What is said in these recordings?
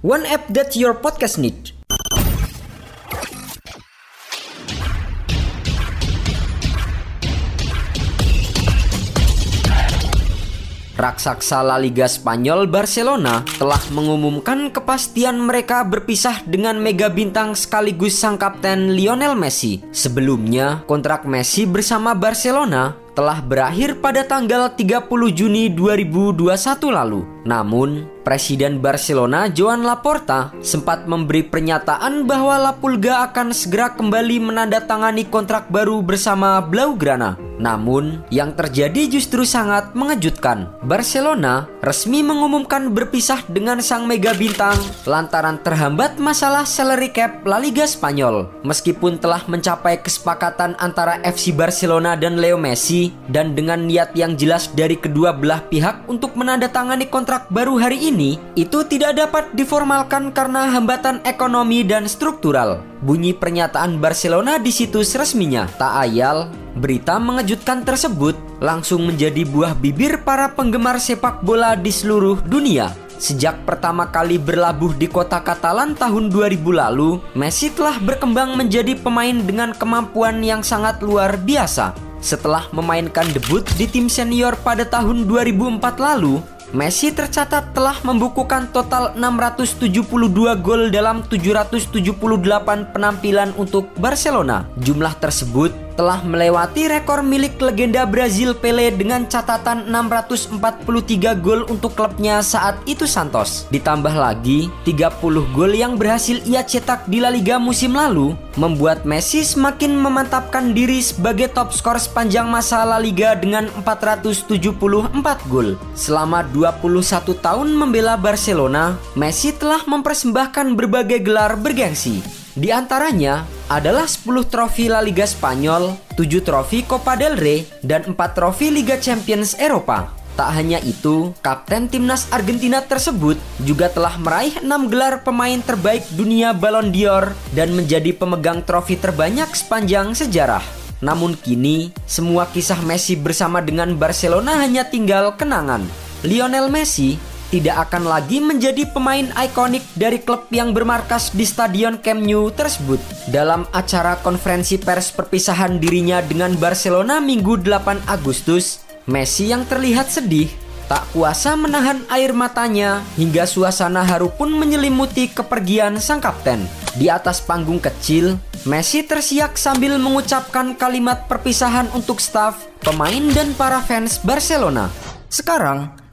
One app that your podcast need. Raksasa La Liga Spanyol Barcelona telah mengumumkan kepastian mereka berpisah dengan mega bintang sekaligus sang kapten Lionel Messi. Sebelumnya, kontrak Messi bersama Barcelona telah berakhir pada tanggal 30 Juni 2021 lalu. Namun, Presiden Barcelona Joan Laporta sempat memberi pernyataan bahwa La Pulga akan segera kembali menandatangani kontrak baru bersama Blaugrana. Namun, yang terjadi justru sangat mengejutkan. Barcelona resmi mengumumkan berpisah dengan sang mega bintang lantaran terhambat masalah salary cap La Liga Spanyol. Meskipun telah mencapai kesepakatan antara FC Barcelona dan Leo Messi dan dengan niat yang jelas dari kedua belah pihak untuk menandatangani kontrak baru hari ini, itu tidak dapat diformalkan karena hambatan ekonomi dan struktural. Bunyi pernyataan Barcelona di situs resminya. Tak ayal, berita mengejutkan tersebut langsung menjadi buah bibir para penggemar sepak bola di seluruh dunia. Sejak pertama kali berlabuh di kota Katalan tahun 2000 lalu, Messi telah berkembang menjadi pemain dengan kemampuan yang sangat luar biasa. Setelah memainkan debut di tim senior pada tahun 2004 lalu, Messi tercatat telah membukukan total 672 gol dalam 778 penampilan untuk Barcelona. Jumlah tersebut telah melewati rekor milik legenda Brazil Pele dengan catatan 643 gol untuk klubnya saat itu Santos. Ditambah lagi 30 gol yang berhasil ia cetak di La Liga musim lalu, membuat Messi semakin memantapkan diri sebagai top skor sepanjang masa La Liga dengan 474 gol. Selama 21 tahun membela Barcelona, Messi telah mempersembahkan berbagai gelar bergengsi. Di antaranya adalah 10 trofi La Liga Spanyol, 7 trofi Copa del Rey, dan 4 trofi Liga Champions Eropa. Tak hanya itu, kapten timnas Argentina tersebut juga telah meraih 6 gelar pemain terbaik dunia Ballon d'Or dan menjadi pemegang trofi terbanyak sepanjang sejarah. Namun kini, semua kisah Messi bersama dengan Barcelona hanya tinggal kenangan. Lionel Messi tidak akan lagi menjadi pemain ikonik dari klub yang bermarkas di Stadion Camp Nou tersebut. Dalam acara konferensi pers perpisahan dirinya dengan Barcelona Minggu 8 Agustus, Messi yang terlihat sedih tak kuasa menahan air matanya hingga suasana haru pun menyelimuti kepergian sang kapten. Di atas panggung kecil, Messi tersiak sambil mengucapkan kalimat perpisahan untuk staf, pemain dan para fans Barcelona. Sekarang,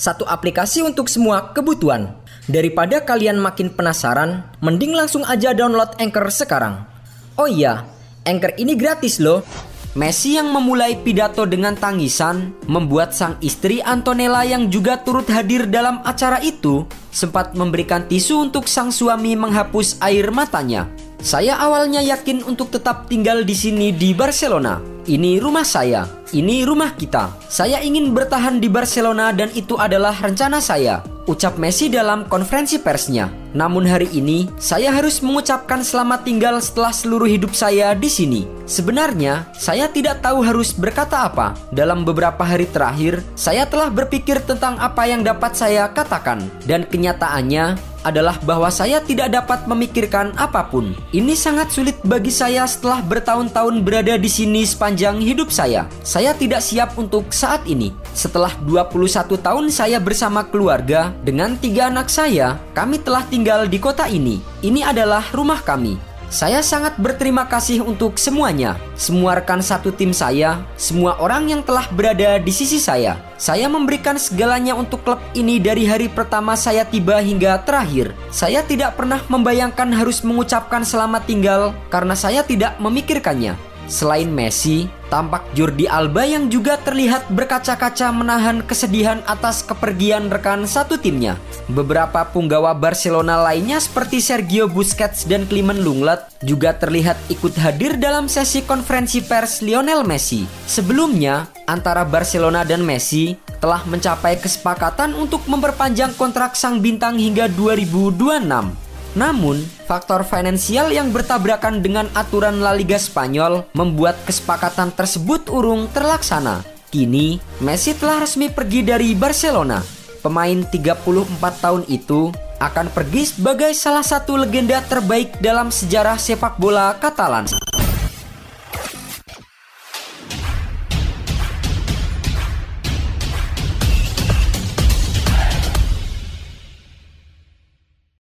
Satu aplikasi untuk semua kebutuhan. Daripada kalian makin penasaran, mending langsung aja download Anchor sekarang. Oh iya, Anchor ini gratis loh. Messi yang memulai pidato dengan tangisan membuat sang istri Antonella yang juga turut hadir dalam acara itu sempat memberikan tisu untuk sang suami menghapus air matanya. Saya awalnya yakin untuk tetap tinggal di sini di Barcelona. Ini rumah saya, ini rumah kita. Saya ingin bertahan di Barcelona dan itu adalah rencana saya. Ucap Messi dalam konferensi persnya. Namun hari ini saya harus mengucapkan selamat tinggal setelah seluruh hidup saya di sini. Sebenarnya saya tidak tahu harus berkata apa. Dalam beberapa hari terakhir, saya telah berpikir tentang apa yang dapat saya katakan dan kenyataannya adalah bahwa saya tidak dapat memikirkan apa pun. Ini sangat sulit bagi saya setelah bertahun-tahun berada di sini sepanjang hidup saya. Saya tidak siap untuk saat ini. Setelah 21 tahun saya bersama keluarga dengan tiga anak saya, kami telah tinggal di kota ini. Ini adalah rumah kami. Saya sangat berterima kasih untuk semuanya, semua rekan satu tim saya, semua orang yang telah berada di sisi saya. Saya memberikan segalanya untuk klub ini dari hari pertama saya tiba hingga terakhir. Saya tidak pernah membayangkan harus mengucapkan selamat tinggal karena saya tidak memikirkannya. Selain Messi, tampak Jordi Alba yang juga terlihat berkaca-kaca menahan kesedihan atas kepergian rekan satu timnya. Beberapa punggawa Barcelona lainnya seperti Sergio Busquets dan Klimen Lunglet juga terlihat ikut hadir dalam sesi konferensi pers Lionel Messi. Sebelumnya, antara Barcelona dan Messi telah mencapai kesepakatan untuk memperpanjang kontrak sang bintang hingga 2026. Namun, faktor finansial yang bertabrakan dengan aturan La Liga Spanyol membuat kesepakatan tersebut urung terlaksana. Kini, Messi telah resmi pergi dari Barcelona. Pemain 34 tahun itu akan pergi sebagai salah satu legenda terbaik dalam sejarah sepak bola Katalan.